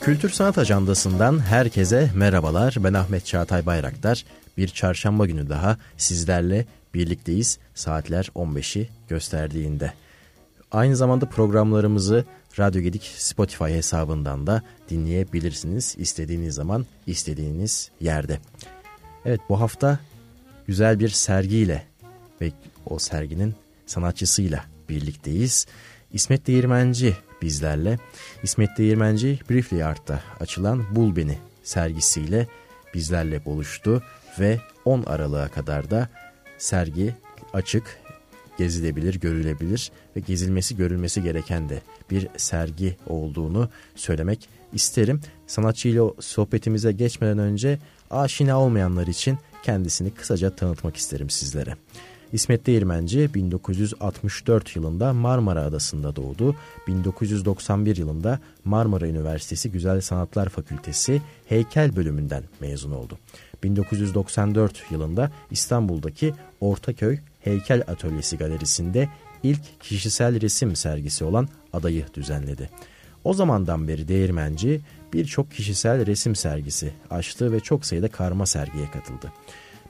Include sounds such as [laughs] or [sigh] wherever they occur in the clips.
Kültür Sanat Ajandası'ndan herkese merhabalar. Ben Ahmet Çağatay Bayraktar. Bir çarşamba günü daha sizlerle birlikteyiz. Saatler 15'i gösterdiğinde. Aynı zamanda programlarımızı Radyo Gedik Spotify hesabından da dinleyebilirsiniz. İstediğiniz zaman, istediğiniz yerde. Evet bu hafta güzel bir sergiyle ve o serginin sanatçısıyla birlikteyiz. İsmet Değirmenci bizlerle. İsmet Değirmenci Briefly Art'ta açılan Bul Beni sergisiyle bizlerle buluştu ve 10 Aralık'a kadar da sergi açık, gezilebilir, görülebilir ve gezilmesi, görülmesi gereken de bir sergi olduğunu söylemek isterim. Sanatçıyla sohbetimize geçmeden önce aşina olmayanlar için kendisini kısaca tanıtmak isterim sizlere. İsmet Değirmenci 1964 yılında Marmara Adası'nda doğdu. 1991 yılında Marmara Üniversitesi Güzel Sanatlar Fakültesi Heykel bölümünden mezun oldu. 1994 yılında İstanbul'daki Ortaköy Heykel Atölyesi Galerisi'nde ilk kişisel resim sergisi olan Adayı düzenledi. O zamandan beri Değirmenci birçok kişisel resim sergisi açtı ve çok sayıda karma sergiye katıldı.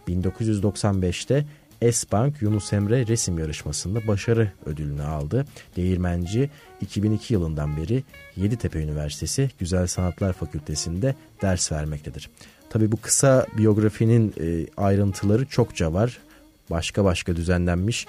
1995'te S-Bank Yunus Emre resim yarışmasında başarı ödülünü aldı. Değirmenci 2002 yılından beri Yeditepe Üniversitesi Güzel Sanatlar Fakültesi'nde ders vermektedir. Tabi bu kısa biyografinin e, ayrıntıları çokça var. Başka başka düzenlenmiş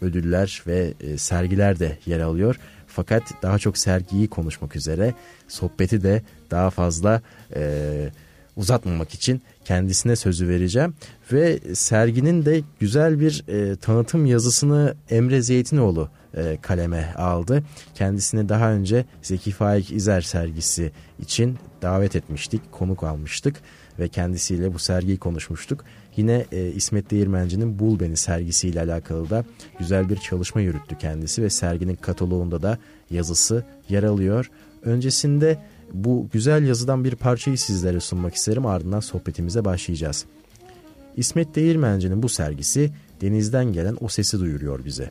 ödüller ve e, sergiler de yer alıyor. Fakat daha çok sergiyi konuşmak üzere sohbeti de daha fazla e, uzatmamak için kendisine sözü vereceğim. Ve serginin de güzel bir e, tanıtım yazısını Emre Zeytinoğlu e, kaleme aldı. Kendisini daha önce Zeki Faik İzer sergisi için davet etmiştik, konuk almıştık ve kendisiyle bu sergiyi konuşmuştuk. Yine e, İsmet Değirmenci'nin Bul Beni sergisiyle alakalı da güzel bir çalışma yürüttü kendisi ve serginin kataloğunda da yazısı yer alıyor. Öncesinde bu güzel yazıdan bir parçayı sizlere sunmak isterim ardından sohbetimize başlayacağız. İsmet Değirmenci'nin bu sergisi denizden gelen o sesi duyuruyor bize.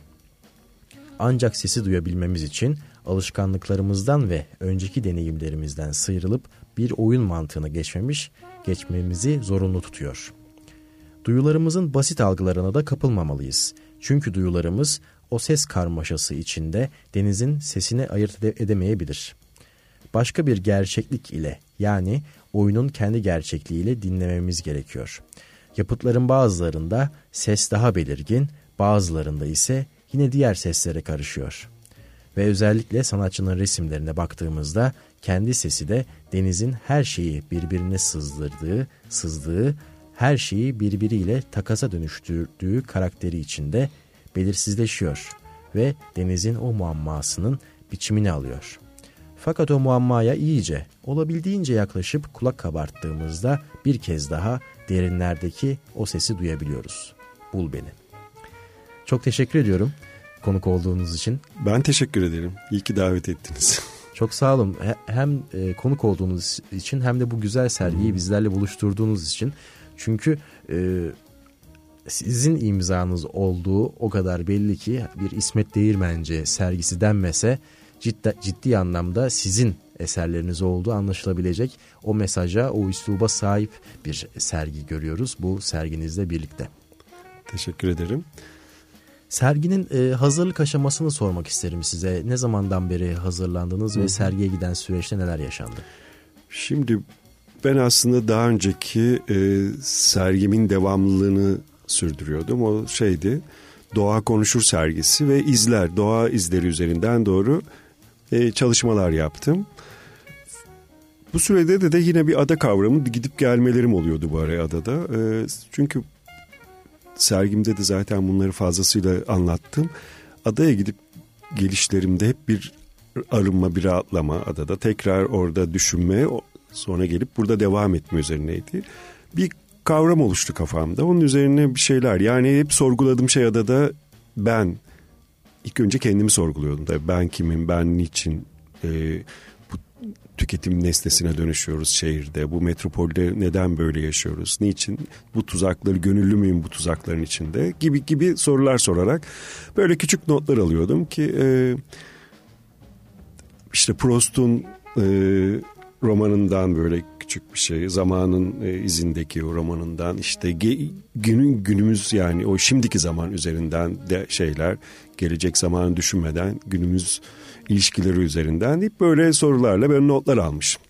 Ancak sesi duyabilmemiz için alışkanlıklarımızdan ve önceki deneyimlerimizden sıyrılıp bir oyun mantığına geçmemiş, geçmemizi zorunlu tutuyor. Duyularımızın basit algılarına da kapılmamalıyız. Çünkü duyularımız o ses karmaşası içinde denizin sesini ayırt edemeyebilir başka bir gerçeklik ile yani oyunun kendi gerçekliğiyle dinlememiz gerekiyor. Yapıtların bazılarında ses daha belirgin, bazılarında ise yine diğer seslere karışıyor. Ve özellikle sanatçının resimlerine baktığımızda kendi sesi de denizin her şeyi birbirine sızdırdığı, sızdığı, her şeyi birbiriyle takasa dönüştürdüğü karakteri içinde belirsizleşiyor ve denizin o muammasının biçimini alıyor. Fakat o muammaya iyice, olabildiğince yaklaşıp kulak kabarttığımızda bir kez daha derinlerdeki o sesi duyabiliyoruz. Bul beni. Çok teşekkür ediyorum konuk olduğunuz için. Ben teşekkür ederim. İyi ki davet ettiniz. [laughs] Çok sağ olun. Hem e, konuk olduğunuz için hem de bu güzel sergiyi bizlerle buluşturduğunuz için. Çünkü e, sizin imzanız olduğu o kadar belli ki bir İsmet Değirmence sergisi denmese ciddi, ciddi anlamda sizin eserleriniz olduğu anlaşılabilecek o mesaja, o üsluba sahip bir sergi görüyoruz bu serginizle birlikte. Teşekkür ederim. Serginin e, hazırlık aşamasını sormak isterim size. Ne zamandan beri hazırlandınız Hı. ve sergiye giden süreçte neler yaşandı? Şimdi ben aslında daha önceki e, sergimin devamlılığını sürdürüyordum. O şeydi Doğa Konuşur sergisi ve izler, doğa izleri üzerinden doğru e, çalışmalar yaptım. Bu sürede de, de yine bir ada kavramı gidip gelmelerim oluyordu bu araya adada. E, çünkü sergimde de zaten bunları fazlasıyla anlattım. Adaya gidip gelişlerimde hep bir arınma, bir rahatlama adada. Tekrar orada düşünme, sonra gelip burada devam etme üzerineydi. Bir kavram oluştu kafamda. Onun üzerine bir şeyler. Yani hep sorguladığım şey adada ben ilk önce kendimi sorguluyordum. Tabii ben kimim, ben niçin e, bu tüketim nesnesine dönüşüyoruz şehirde, bu metropolde neden böyle yaşıyoruz, niçin bu tuzakları, gönüllü müyüm bu tuzakların içinde gibi gibi sorular sorarak böyle küçük notlar alıyordum ki e, işte Proust'un e, romanından böyle küçük bir şey. Zamanın e, izindeki romanından işte günün günümüz yani o şimdiki zaman üzerinden de şeyler gelecek zamanı düşünmeden günümüz ilişkileri üzerinden deyip böyle sorularla ben notlar almışım.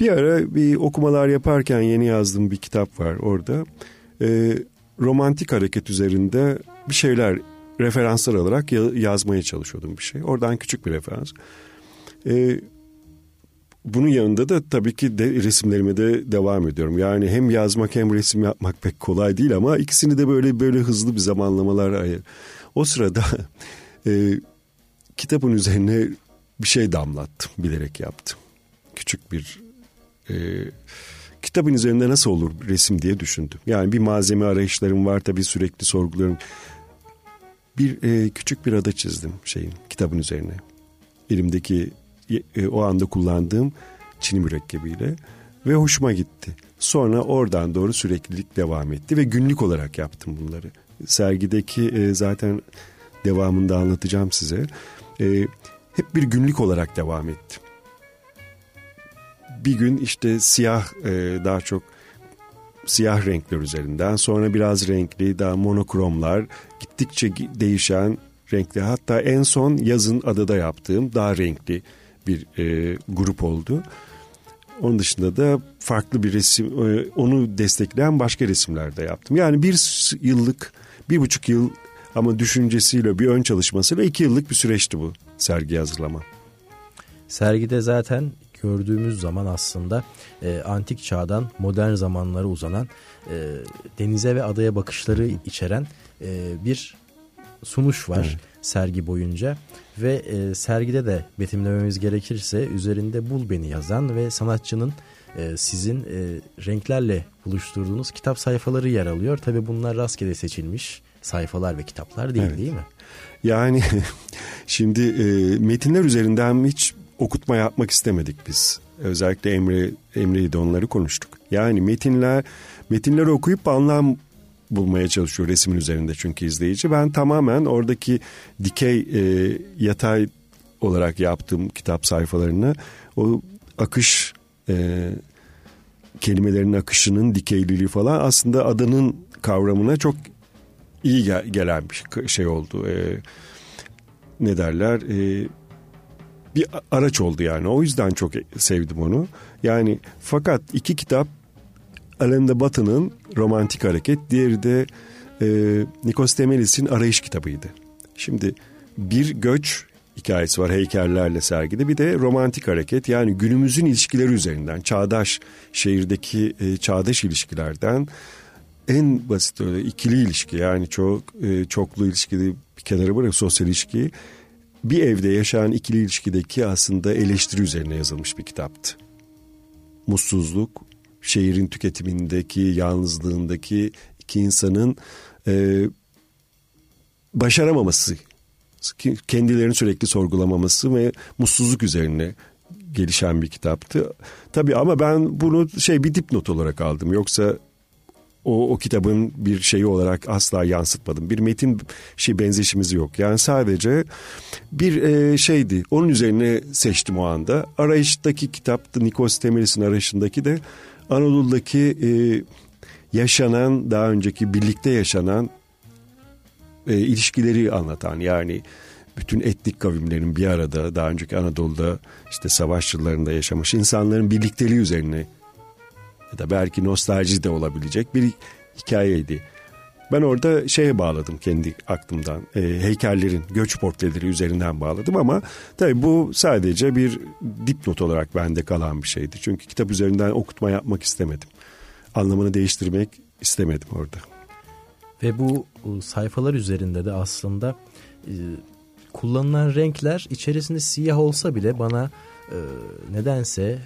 Bir ara bir okumalar yaparken yeni yazdığım bir kitap var orada. E, romantik hareket üzerinde bir şeyler referanslar alarak yazmaya çalışıyordum bir şey. Oradan küçük bir referans. E, bunun yanında da tabii ki de resimlerime de devam ediyorum. Yani hem yazmak hem resim yapmak pek kolay değil ama ikisini de böyle böyle hızlı bir zamanlamalar ayır. O sırada [laughs] e, kitabın üzerine bir şey damlattım, bilerek yaptım. Küçük bir e, kitabın üzerinde nasıl olur resim diye düşündüm. Yani bir malzeme arayışlarım var tabii sürekli sorgularım. Bir e, küçük bir ada çizdim şeyin kitabın üzerine. Elimdeki e, o anda kullandığım çini mürekkebiyle ve hoşuma gitti. Sonra oradan doğru süreklilik devam etti ve günlük olarak yaptım bunları. Sergideki e, zaten devamında anlatacağım size. E, hep bir günlük olarak devam ettim. Bir gün işte siyah daha çok siyah renkler üzerinden sonra biraz renkli daha monokromlar gittikçe değişen renkli hatta en son yazın adada yaptığım daha renkli bir e, grup oldu. Onun dışında da farklı bir resim, e, onu destekleyen başka resimler de yaptım. Yani bir yıllık, bir buçuk yıl ama düşüncesiyle bir ön çalışmasıyla iki yıllık bir süreçti bu sergi hazırlama. Sergide zaten gördüğümüz zaman aslında e, antik çağdan modern zamanlara uzanan e, denize ve adaya bakışları içeren e, bir sunuş var evet. Sergi boyunca ve e, sergide de betimlememiz gerekirse üzerinde Bul Beni yazan ve sanatçının e, sizin e, renklerle buluşturduğunuz kitap sayfaları yer alıyor. Tabi bunlar rastgele seçilmiş sayfalar ve kitaplar değil evet. değil mi? Yani [laughs] şimdi e, metinler üzerinden hiç okutma yapmak istemedik biz. Özellikle Emre Emre'yi de onları konuştuk. Yani metinler metinleri okuyup anlam bulmaya çalışıyor resmin üzerinde çünkü izleyici. Ben tamamen oradaki dikey e, yatay olarak yaptığım kitap sayfalarını o akış e, kelimelerin akışının dikeyliliği falan aslında adanın kavramına çok iyi gel- gelen bir şey oldu. E, ne derler? E, bir araç oldu yani. O yüzden çok sevdim onu. Yani fakat iki kitap Alain de Botton'ın Romantik Hareket, diğeri de e, Nikos Temelis'in Arayış kitabıydı. Şimdi bir göç hikayesi var heykellerle sergide. Bir de romantik hareket yani günümüzün ilişkileri üzerinden çağdaş şehirdeki e, çağdaş ilişkilerden en basit öyle ikili ilişki yani çok e, çoklu ilişkide bir kenara bırak sosyal ilişki bir evde yaşayan ikili ilişkideki aslında eleştiri üzerine yazılmış bir kitaptı. Mutsuzluk, şehrin tüketimindeki, yalnızlığındaki iki insanın e, başaramaması, kendilerini sürekli sorgulamaması ve mutsuzluk üzerine gelişen bir kitaptı. Tabii ama ben bunu şey bir dipnot olarak aldım. Yoksa o, o kitabın bir şeyi olarak asla yansıtmadım. Bir metin şey benzeşimiz yok. Yani sadece bir e, şeydi. Onun üzerine seçtim o anda. Arayıştaki kitaptı. Nikos Temelis'in arayışındaki de Anadolu'daki e, yaşanan daha önceki birlikte yaşanan e, ilişkileri anlatan yani bütün etnik kavimlerin bir arada daha önceki Anadolu'da işte savaş yıllarında yaşamış insanların birlikteliği üzerine ya da belki nostalji de olabilecek bir hikayeydi. Ben orada şeye bağladım kendi aklımdan. E, heykellerin, göç portreleri üzerinden bağladım ama tabii bu sadece bir dipnot olarak bende kalan bir şeydi. Çünkü kitap üzerinden okutma yapmak istemedim. Anlamını değiştirmek istemedim orada. Ve bu sayfalar üzerinde de aslında e, kullanılan renkler içerisinde siyah olsa bile bana e, nedense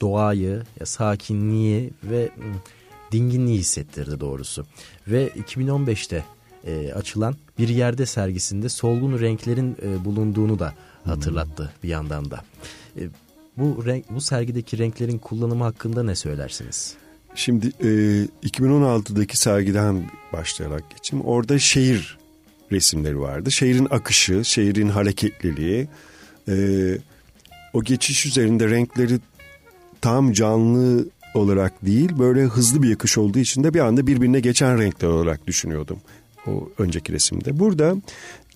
doğayı, ya sakinliği ve dinginliği hissettirdi doğrusu. Ve 2015'te e, açılan bir yerde sergisinde solgun renklerin e, bulunduğunu da hatırlattı hmm. bir yandan da. E, bu renk bu sergideki renklerin kullanımı hakkında ne söylersiniz? Şimdi e, 2016'daki sergiden başlayarak geçeyim. Orada şehir resimleri vardı. Şehrin akışı, şehrin hareketliliği, e, o geçiş üzerinde renkleri tam canlı olarak değil böyle hızlı bir yakış olduğu için de bir anda birbirine geçen renkler olarak düşünüyordum o önceki resimde. Burada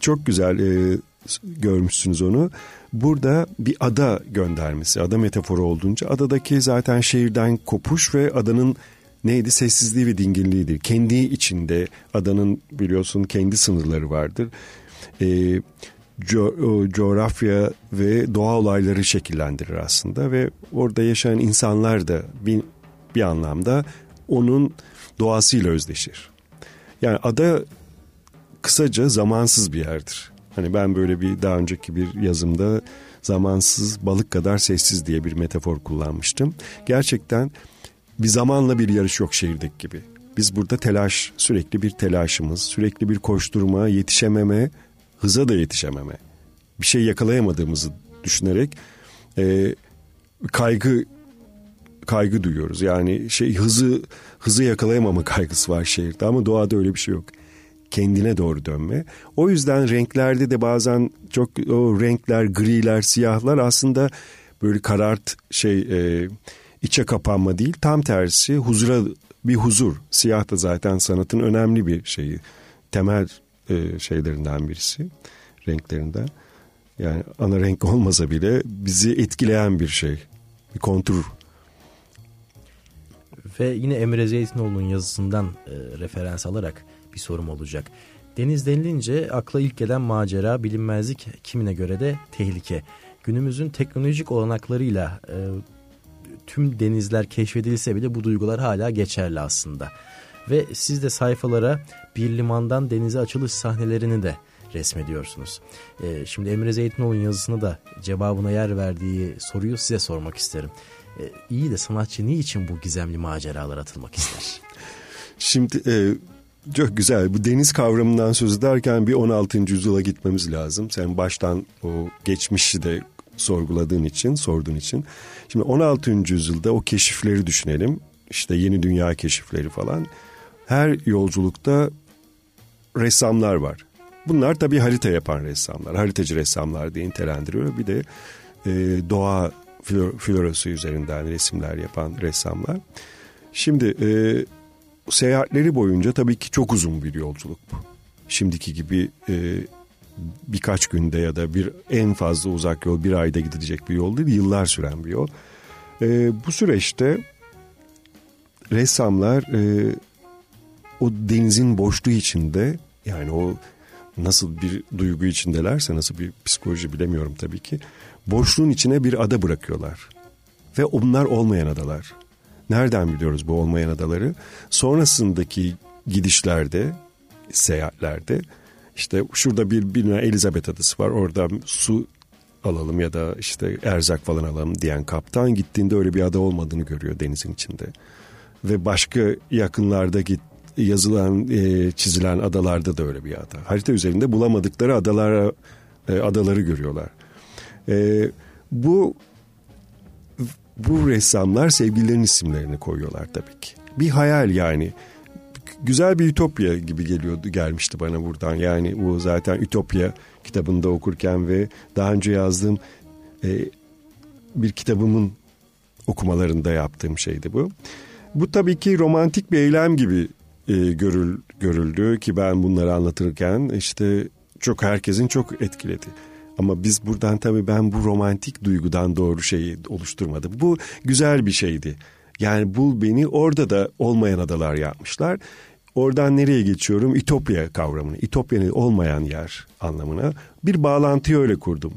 çok güzel e, görmüşsünüz onu. Burada bir ada göndermesi, ada metaforu olduğunca adadaki zaten şehirden kopuş ve adanın neydi sessizliği ve dinginliğidir. Kendi içinde adanın biliyorsun kendi sınırları vardır. E, co- coğrafya ve doğa olayları şekillendirir aslında ve orada yaşayan insanlar da bir, bir anlamda onun doğasıyla özdeşir. Yani ada kısaca zamansız bir yerdir. Hani ben böyle bir daha önceki bir yazımda zamansız balık kadar sessiz diye bir metafor kullanmıştım. Gerçekten bir zamanla bir yarış yok şehirdeki gibi. Biz burada telaş, sürekli bir telaşımız, sürekli bir koşturma, yetişememe, hıza da yetişememe. Bir şey yakalayamadığımızı düşünerek e, kaygı kaygı duyuyoruz. Yani şey hızı hızı yakalayamama [laughs] kaygısı var şehirde ama doğada öyle bir şey yok. Kendine doğru dönme. O yüzden renklerde de bazen çok o renkler, griler, siyahlar aslında böyle karart şey e, içe kapanma değil. Tam tersi huzura bir huzur. Siyah da zaten sanatın önemli bir şeyi. Temel e, şeylerinden birisi. Renklerinden. Yani ana renk [laughs] olmasa bile bizi etkileyen bir şey. Bir kontur. Ve yine Emre Zeytinoğlu'nun yazısından e, referans alarak bir sorum olacak. Deniz denilince akla ilk gelen macera, bilinmezlik, kimine göre de tehlike. Günümüzün teknolojik olanaklarıyla e, tüm denizler keşfedilse bile bu duygular hala geçerli aslında. Ve siz de sayfalara bir limandan denize açılış sahnelerini de resmediyorsunuz. E, şimdi Emre Zeytinoğlu'nun yazısını da cevabına yer verdiği soruyu size sormak isterim. E, iyi de sanatçı niçin bu gizemli maceralara atılmak ister? [laughs] Şimdi e, çok güzel. Bu deniz kavramından söz ederken bir 16. yüzyıla gitmemiz lazım. Sen baştan o geçmişi de sorguladığın için, sorduğun için. Şimdi 16. yüzyılda o keşifleri düşünelim. İşte yeni dünya keşifleri falan. Her yolculukta ressamlar var. Bunlar tabii harita yapan ressamlar, haritacı ressamlar diye nitelendiriyor. Bir de e, doğa florası üzerinden resimler yapan ressamlar. Şimdi e, seyahatleri boyunca tabii ki çok uzun bir yolculuk bu. Şimdiki gibi e, birkaç günde ya da bir en fazla uzak yol bir ayda gidilecek bir yol değil, yıllar süren bir yol. E, bu süreçte ressamlar e, o denizin boşluğu içinde yani o nasıl bir duygu içindelerse nasıl bir psikoloji bilemiyorum tabii ki. Boşluğun içine bir ada bırakıyorlar. Ve onlar olmayan adalar. Nereden biliyoruz bu olmayan adaları? Sonrasındaki gidişlerde, seyahatlerde işte şurada bir bir Elizabeth adası var. Orada su alalım ya da işte erzak falan alalım diyen kaptan gittiğinde öyle bir ada olmadığını görüyor denizin içinde. Ve başka yakınlarda git yazılan e, çizilen adalarda da öyle bir ada. Harita üzerinde bulamadıkları adalara e, adaları görüyorlar. E, bu bu ressamlar sevgililerin isimlerini koyuyorlar tabii ki. Bir hayal yani. Güzel bir ütopya gibi geliyordu gelmişti bana buradan. Yani bu zaten Ütopya kitabında okurken ve daha önce yazdığım e, bir kitabımın okumalarında yaptığım şeydi bu. Bu tabii ki romantik bir eylem gibi e, görül, görüldü ki ben bunları anlatırken işte çok herkesin çok etkiledi. Ama biz buradan tabii ben bu romantik duygudan doğru şeyi oluşturmadım. Bu güzel bir şeydi. Yani bul beni orada da olmayan adalar yapmışlar. Oradan nereye geçiyorum? İtopya kavramını. İtopya'nın olmayan yer anlamına. Bir bağlantıyı öyle kurdum.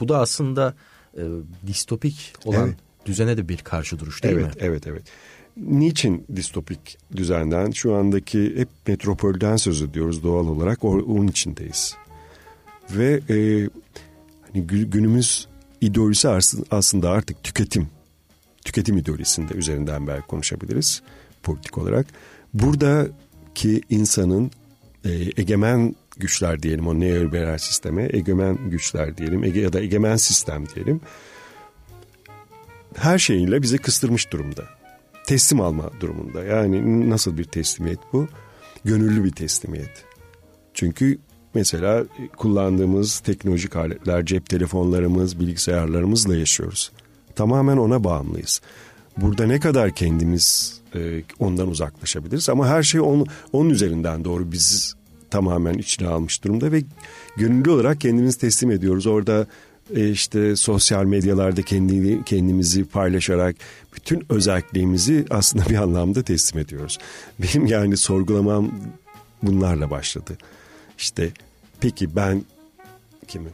Bu da aslında e, distopik olan evet. düzene de bir karşı duruş değil evet, mi? Evet, evet, evet. Niçin distopik düzenden? Şu andaki hep metropolden söz ediyoruz doğal olarak. Onun içindeyiz. Ve e, hani günümüz ideolojisi aslında artık tüketim. Tüketim ideolojisinde üzerinden belki konuşabiliriz politik olarak. Buradaki insanın e, egemen güçler diyelim o neoliberal sisteme egemen güçler diyelim ege, ya da egemen sistem diyelim her şeyiyle bizi kıstırmış durumda. Teslim alma durumunda. Yani nasıl bir teslimiyet bu? Gönüllü bir teslimiyet. Çünkü mesela kullandığımız teknolojik aletler, cep telefonlarımız, bilgisayarlarımızla yaşıyoruz. Tamamen ona bağımlıyız. Burada ne kadar kendimiz e, ondan uzaklaşabiliriz ama her şey onun, onun üzerinden doğru biz tamamen içine almış durumda ve gönüllü olarak kendimizi teslim ediyoruz. Orada e, işte sosyal medyalarda kendi, kendimizi paylaşarak bütün özelliğimizi aslında bir anlamda teslim ediyoruz. Benim yani sorgulamam bunlarla başladı. İşte peki ben kimim?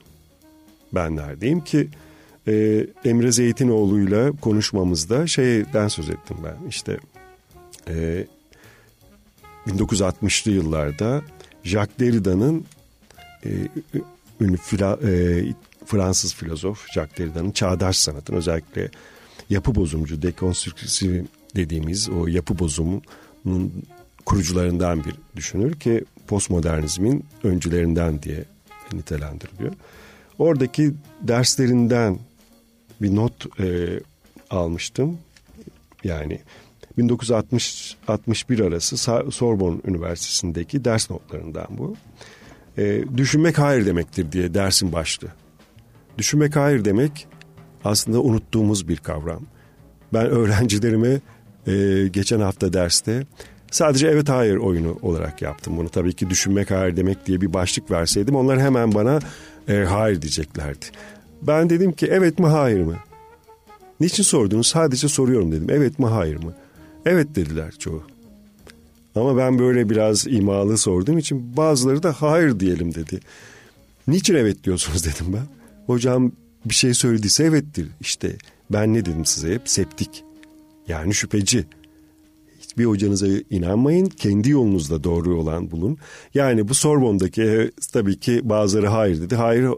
Ben neredeyim ki? Ee, Emre Zeytinoğlu'yla konuşmamızda şeyden söz ettim ben. İşte e, 1960'lı yıllarda Jacques Derrida'nın e, ünlü fila, e, Fransız filozof Jacques Derrida'nın çağdaş sanatın özellikle yapı bozumcu, dekonstrüksiv dediğimiz o yapı bozumunun kurucularından bir düşünür ki postmodernizmin öncülerinden diye nitelendiriliyor. Oradaki derslerinden bir not e, almıştım. Yani 1960-61 arası Sorbonne Üniversitesi'ndeki ders notlarından bu. E, düşünmek hayır demektir diye dersin başlığı. Düşünmek hayır demek aslında unuttuğumuz bir kavram. Ben [laughs] öğrencilerime e, geçen hafta derste sadece evet hayır oyunu olarak yaptım bunu. Tabii ki düşünmek hayır demek diye bir başlık verseydim onlar hemen bana e, hayır diyeceklerdi. Ben dedim ki evet mi hayır mı? Niçin sordunuz? Sadece soruyorum dedim. Evet mi hayır mı? Evet dediler çoğu. Ama ben böyle biraz imalı sorduğum için bazıları da hayır diyelim dedi. Niçin evet diyorsunuz [laughs] dedim ben. Hocam bir şey söylediyse evettir. İşte ben ne dedim size hep septik. Yani şüpheci. Hiçbir hocanıza inanmayın. Kendi yolunuzda doğru olan bulun. Yani bu Sorbon'daki tabii ki bazıları hayır dedi. Hayır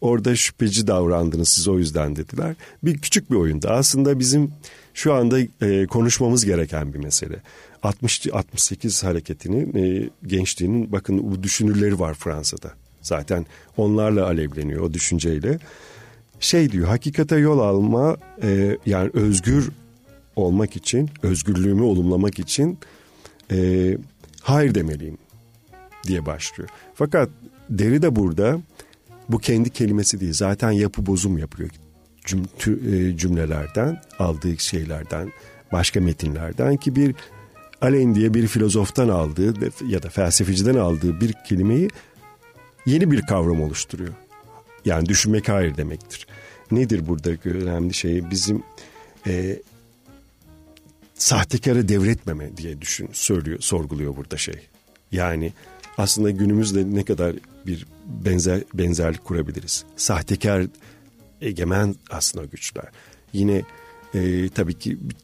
orada şüpheci davrandınız siz o yüzden dediler. Bir küçük bir oyunda aslında bizim şu anda e, konuşmamız gereken bir mesele. 60 68 hareketinin e, gençliğinin bakın bu düşünürleri var Fransa'da. Zaten onlarla alevleniyor o düşünceyle. Şey diyor hakikate yol alma e, yani özgür olmak için özgürlüğümü olumlamak için e, hayır demeliyim diye başlıyor. Fakat Deri de burada bu kendi kelimesi değil zaten yapı bozum yapıyor e, cümlelerden aldığı şeylerden başka metinlerden ki bir Alain diye bir filozoftan aldığı ya da felsefeciden aldığı bir kelimeyi yeni bir kavram oluşturuyor. Yani düşünmek hayır demektir. Nedir buradaki önemli şey? Bizim e, sahtekarı devretmeme diye düşün, söylüyor, sorguluyor burada şey. Yani aslında günümüzde ne kadar bir benzer benzerlik kurabiliriz. Sahtekar egemen aslında güçler. Yine e, tabii ki bir,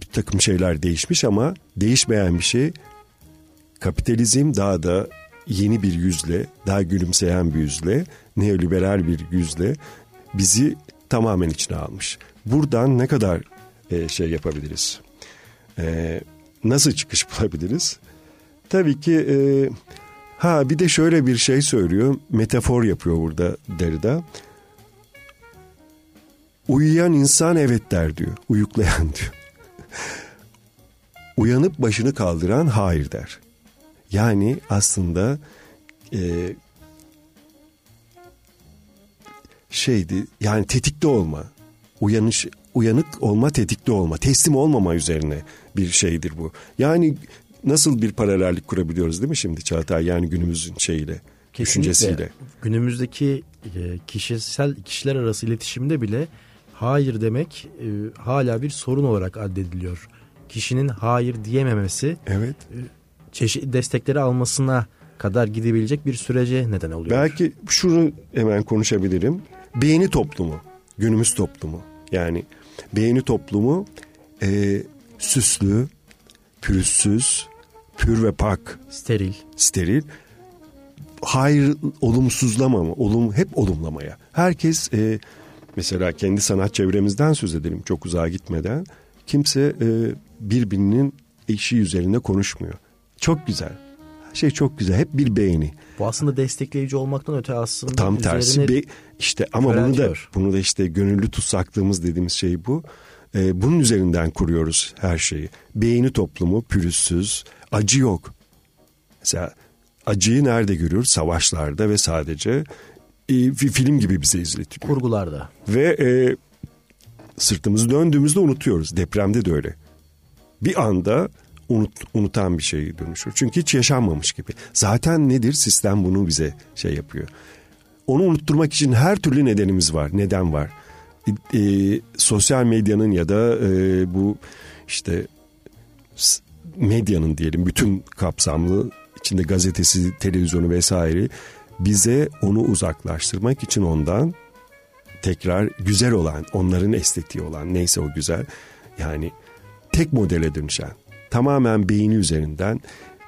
bir takım şeyler değişmiş ama değişmeyen bir şey kapitalizm daha da yeni bir yüzle, daha gülümseyen bir yüzle, neoliberal bir yüzle bizi tamamen içine almış. Buradan ne kadar e, şey yapabiliriz? E, nasıl çıkış [laughs] bulabiliriz? Tabii ki e, ha bir de şöyle bir şey söylüyor, metafor yapıyor burada Derrida. Uyuyan insan evet der diyor, uyuklayan [laughs] diyor. Uyanıp başını kaldıran hayır der. Yani aslında e, şeydi yani tetikte olma, uyanış uyanık olma, tetikte olma, teslim olmama üzerine bir şeydir bu. Yani nasıl bir paralellik kurabiliyoruz değil mi şimdi Çağatay yani günümüzün şeyiyle, Kesinlikle. düşüncesiyle. Günümüzdeki e, kişisel kişiler arası iletişimde bile hayır demek e, hala bir sorun olarak addediliyor. Kişinin hayır diyememesi evet. Çeşitli destekleri almasına kadar gidebilecek bir sürece neden oluyor. Belki şunu hemen konuşabilirim. Beğeni toplumu, günümüz toplumu. Yani beğeni toplumu e, süslü, pürüzsüz, pür ve pak. Steril. Steril. Hayır olumsuzlamama, olum hep olumlamaya. Herkes e, mesela kendi sanat çevremizden söz edelim çok uzağa gitmeden. Kimse e, birbirinin eşi üzerinde konuşmuyor. Çok güzel. Şey çok güzel. Hep bir beğeni. Bu aslında destekleyici olmaktan öte aslında tam tersi be, işte ama bunu da bunu da işte gönüllü tutsaklığımız dediğimiz şey bu. Ee, bunun üzerinden kuruyoruz her şeyi. Beğeni toplumu pürüzsüz, acı yok. Mesela acıyı nerede görüyoruz? Savaşlarda ve sadece e, film gibi bize izletiyor. Kurgularda. Ve e, sırtımızı döndüğümüzde unutuyoruz. Depremde de öyle. Bir anda unut, unutan bir şey dönüşür. Çünkü hiç yaşanmamış gibi. Zaten nedir? Sistem bunu bize şey yapıyor. Onu unutturmak için her türlü nedenimiz var. Neden var? E, e, sosyal medyanın ya da e, bu işte medyanın diyelim bütün kapsamlı içinde gazetesi, televizyonu vesaire bize onu uzaklaştırmak için ondan tekrar güzel olan, onların estetiği olan neyse o güzel yani tek modele dönüşen tamamen beyni üzerinden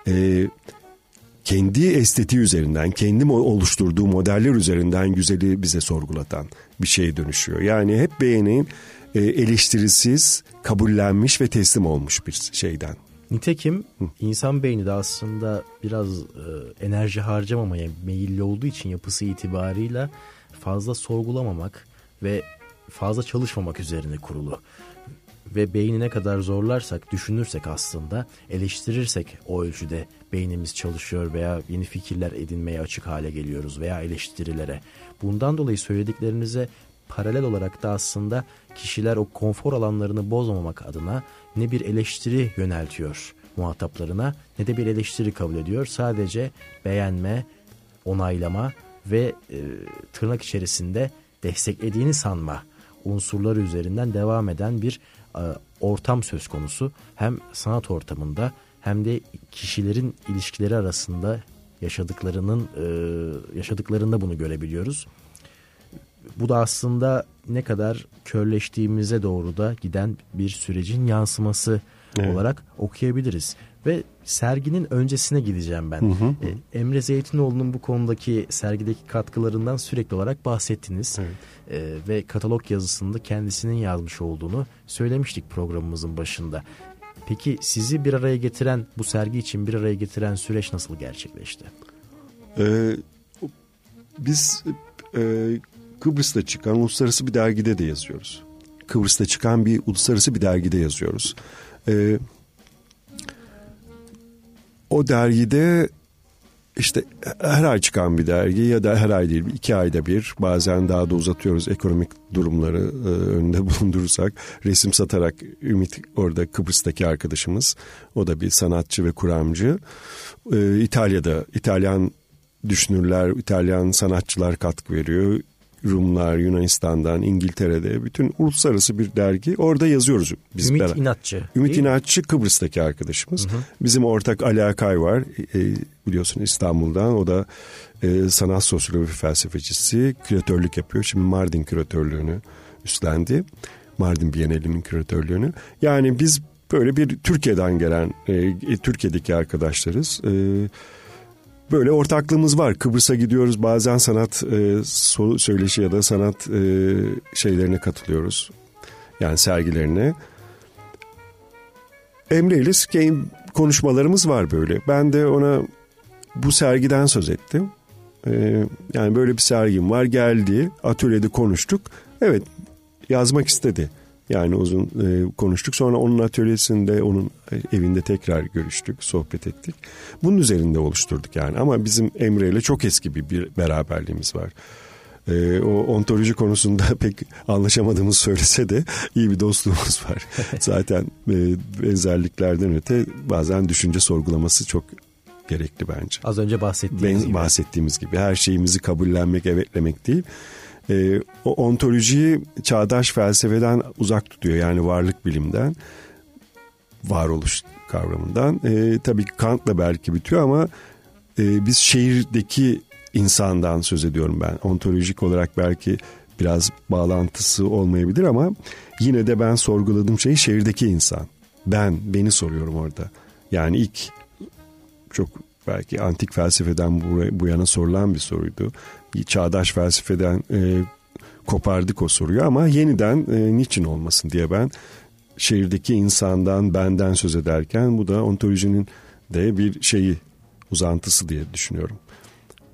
e, kendi estetiği üzerinden, kendi oluşturduğu modeller üzerinden güzeli bize sorgulatan bir şeye dönüşüyor. Yani hep beğenin e, eleştirisiz, kabullenmiş ve teslim olmuş bir şeyden. Nitekim Hı. insan beyni de aslında biraz e, enerji harcamamaya meyilli olduğu için yapısı itibarıyla fazla sorgulamamak ve fazla çalışmamak üzerine kurulu ve beyni ne kadar zorlarsak, düşünürsek aslında, eleştirirsek o ölçüde beynimiz çalışıyor veya yeni fikirler edinmeye açık hale geliyoruz veya eleştirilere. Bundan dolayı söylediklerinize paralel olarak da aslında kişiler o konfor alanlarını bozmamak adına ne bir eleştiri yöneltiyor muhataplarına ne de bir eleştiri kabul ediyor. Sadece beğenme, onaylama ve e, tırnak içerisinde desteklediğini sanma unsurları üzerinden devam eden bir ortam söz konusu. Hem sanat ortamında hem de kişilerin ilişkileri arasında yaşadıklarının e, yaşadıklarında bunu görebiliyoruz. Bu da aslında ne kadar körleştiğimize doğru da giden bir sürecin yansıması evet. olarak okuyabiliriz. Ve serginin öncesine gideceğim ben. Hı hı. E, Emre Zeytinoğlu'nun bu konudaki sergideki katkılarından sürekli olarak bahsettiniz. Evet. E, ve katalog yazısında kendisinin yazmış olduğunu söylemiştik programımızın başında. Peki sizi bir araya getiren, bu sergi için bir araya getiren süreç nasıl gerçekleşti? Ee, biz e, Kıbrıs'ta çıkan uluslararası bir dergide de yazıyoruz. Kıbrıs'ta çıkan bir uluslararası bir dergide yazıyoruz. Ee, o dergide işte her ay çıkan bir dergi ya da her ay değil iki ayda bir bazen daha da uzatıyoruz ekonomik durumları e, önünde [laughs] bulundurursak. Resim satarak Ümit orada Kıbrıs'taki arkadaşımız o da bir sanatçı ve kuramcı. E, İtalya'da İtalyan düşünürler İtalyan sanatçılar katkı veriyor Rumlar, Yunanistan'dan, İngiltere'de bütün uluslararası bir dergi. Orada yazıyoruz biz. Ümit beraber. İnatçı. Ümit İnatçı Kıbrıs'taki arkadaşımız. Hı hı. Bizim ortak Ali Akay var e, biliyorsun İstanbul'dan. O da e, sanat sosyoloji felsefecisi. Küratörlük yapıyor. Şimdi Mardin küratörlüğünü üstlendi. Mardin Bienali'nin küratörlüğünü. Yani biz böyle bir Türkiye'den gelen, e, Türkiye'deki arkadaşlarız. Evet böyle ortaklığımız var. Kıbrıs'a gidiyoruz bazen sanat e, söyleşi ya da sanat e, şeylerine katılıyoruz. Yani sergilerine. Emre ile konuşmalarımız var böyle. Ben de ona bu sergiden söz ettim. Ee, yani böyle bir sergim var geldi atölyede konuştuk. Evet yazmak istedi. Yani uzun e, konuştuk. Sonra onun atölyesinde, onun evinde tekrar görüştük, sohbet ettik. Bunun üzerinde oluşturduk yani. Ama bizim Emre ile çok eski bir, bir beraberliğimiz var. E, o ontoloji konusunda [laughs] pek anlaşamadığımız söylese de iyi bir dostluğumuz var. [laughs] Zaten e, benzerliklerden öte bazen düşünce sorgulaması çok gerekli bence. Az önce bahsettiğimiz ben, gibi. Bahsettiğimiz gibi her şeyimizi kabullenmek, evetlemek değil e, o ontolojiyi çağdaş felsefeden uzak tutuyor yani varlık bilimden varoluş kavramından. E, tabii Kant'la belki bitiyor ama e, biz şehirdeki insandan söz ediyorum ben. Ontolojik olarak belki biraz bağlantısı olmayabilir ama yine de ben sorguladığım şey şehirdeki insan. Ben, beni soruyorum orada. Yani ilk çok belki antik felsefeden bu, yana sorulan bir soruydu çağdaş felsefeden e, kopardık o soruyu ama yeniden e, niçin olmasın diye ben şehirdeki insandan benden söz ederken bu da ontolojinin de bir şeyi uzantısı diye düşünüyorum.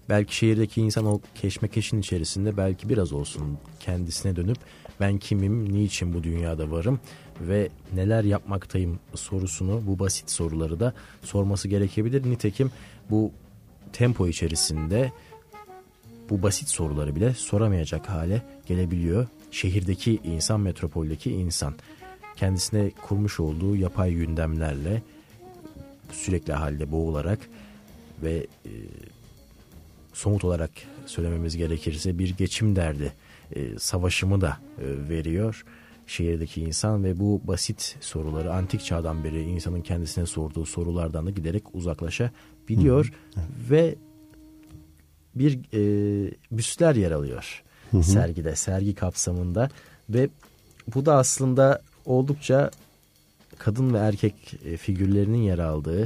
Belki şehirdeki insan o keşmekeşin içerisinde belki biraz olsun kendisine dönüp ben kimim, niçin bu dünyada varım ve neler yapmaktayım sorusunu bu basit soruları da sorması gerekebilir. Nitekim bu tempo içerisinde bu basit soruları bile soramayacak hale gelebiliyor şehirdeki insan, metropoldeki insan kendisine kurmuş olduğu yapay gündemlerle sürekli halde boğularak ve e, somut olarak söylememiz gerekirse bir geçim derdi e, savaşımı da e, veriyor şehirdeki insan ve bu basit soruları antik çağdan beri insanın kendisine sorduğu sorulardan da giderek uzaklaşabiliyor hı hı. ve bir e, büstler yer alıyor hı hı. sergide sergi kapsamında ve bu da aslında oldukça kadın ve erkek e, figürlerinin yer aldığı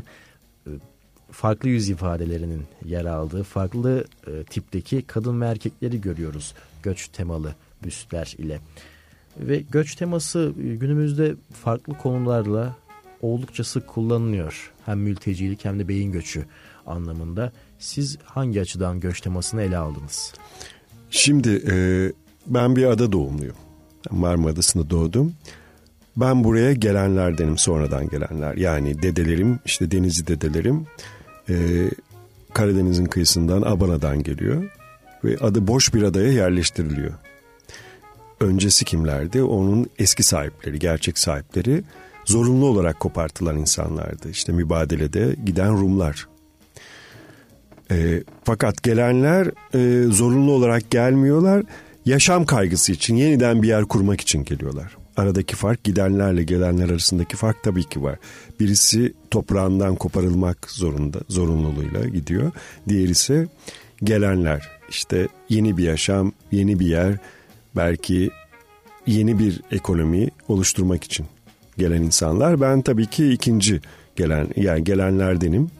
e, farklı yüz ifadelerinin yer aldığı farklı e, tipteki kadın ve erkekleri görüyoruz göç temalı büstler ile. Ve göç teması günümüzde farklı konularla oldukça sık kullanılıyor. Hem mültecilik hem de beyin göçü anlamında. Siz hangi açıdan göç temasını ele aldınız? Şimdi e, ben bir ada doğumluyum. Marmara Adası'nda doğdum. Ben buraya gelenlerdenim sonradan gelenler. Yani dedelerim işte denizli dedelerim e, Karadeniz'in kıyısından Abana'dan geliyor. Ve adı boş bir adaya yerleştiriliyor. Öncesi kimlerdi? Onun eski sahipleri, gerçek sahipleri zorunlu olarak kopartılan insanlardı. İşte mübadelede giden Rumlar. E, fakat gelenler e, zorunlu olarak gelmiyorlar. Yaşam kaygısı için yeniden bir yer kurmak için geliyorlar. Aradaki fark gidenlerle gelenler arasındaki fark tabii ki var. Birisi toprağından koparılmak zorunda zorunluluğuyla gidiyor. Diğeri ise gelenler işte yeni bir yaşam, yeni bir yer, belki yeni bir ekonomi oluşturmak için gelen insanlar. Ben tabii ki ikinci gelen yani gelenlerdenim.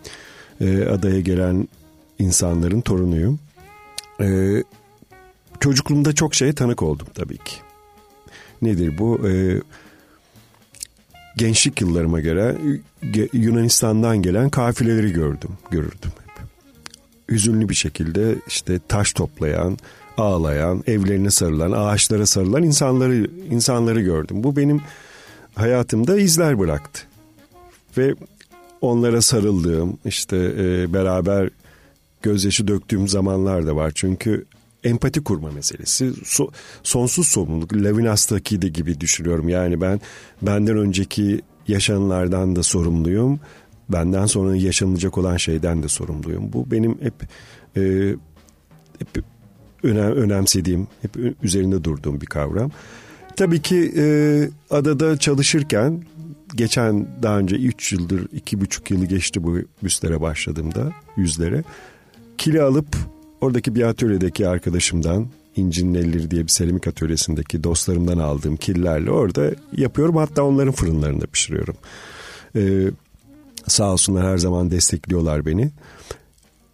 E, adaya gelen insanların torunuyum. E, çocukluğumda çok şeye tanık oldum tabii ki. Nedir bu? E, gençlik yıllarıma göre Yunanistan'dan gelen kafileleri gördüm, görürdüm hep. Hüzünlü bir şekilde işte taş toplayan, ağlayan, evlerine sarılan, ağaçlara sarılan insanları insanları gördüm. Bu benim hayatımda izler bıraktı. Ve onlara sarıldığım, işte e, beraber gözyaşı döktüğüm zamanlar da var. Çünkü empati kurma meselesi. So, sonsuz sorumluluk. Levinas'taki de gibi düşünüyorum. Yani ben benden önceki yaşananlardan da sorumluyum. Benden sonra yaşanacak olan şeyden de sorumluyum. Bu benim hep e, hep önem, önemsediğim, hep üzerinde durduğum bir kavram. Tabii ki e, adada çalışırken geçen daha önce 3 yıldır, 2,5 yılı geçti bu büstlere başladığımda, yüzlere. Kili alıp oradaki bir atölyedeki arkadaşımdan, İnci'nin Elleri diye bir seramik atölyesindeki dostlarımdan aldığım killerle orada yapıyorum. Hatta onların fırınlarında pişiriyorum. Ee, sağ olsunlar her zaman destekliyorlar beni.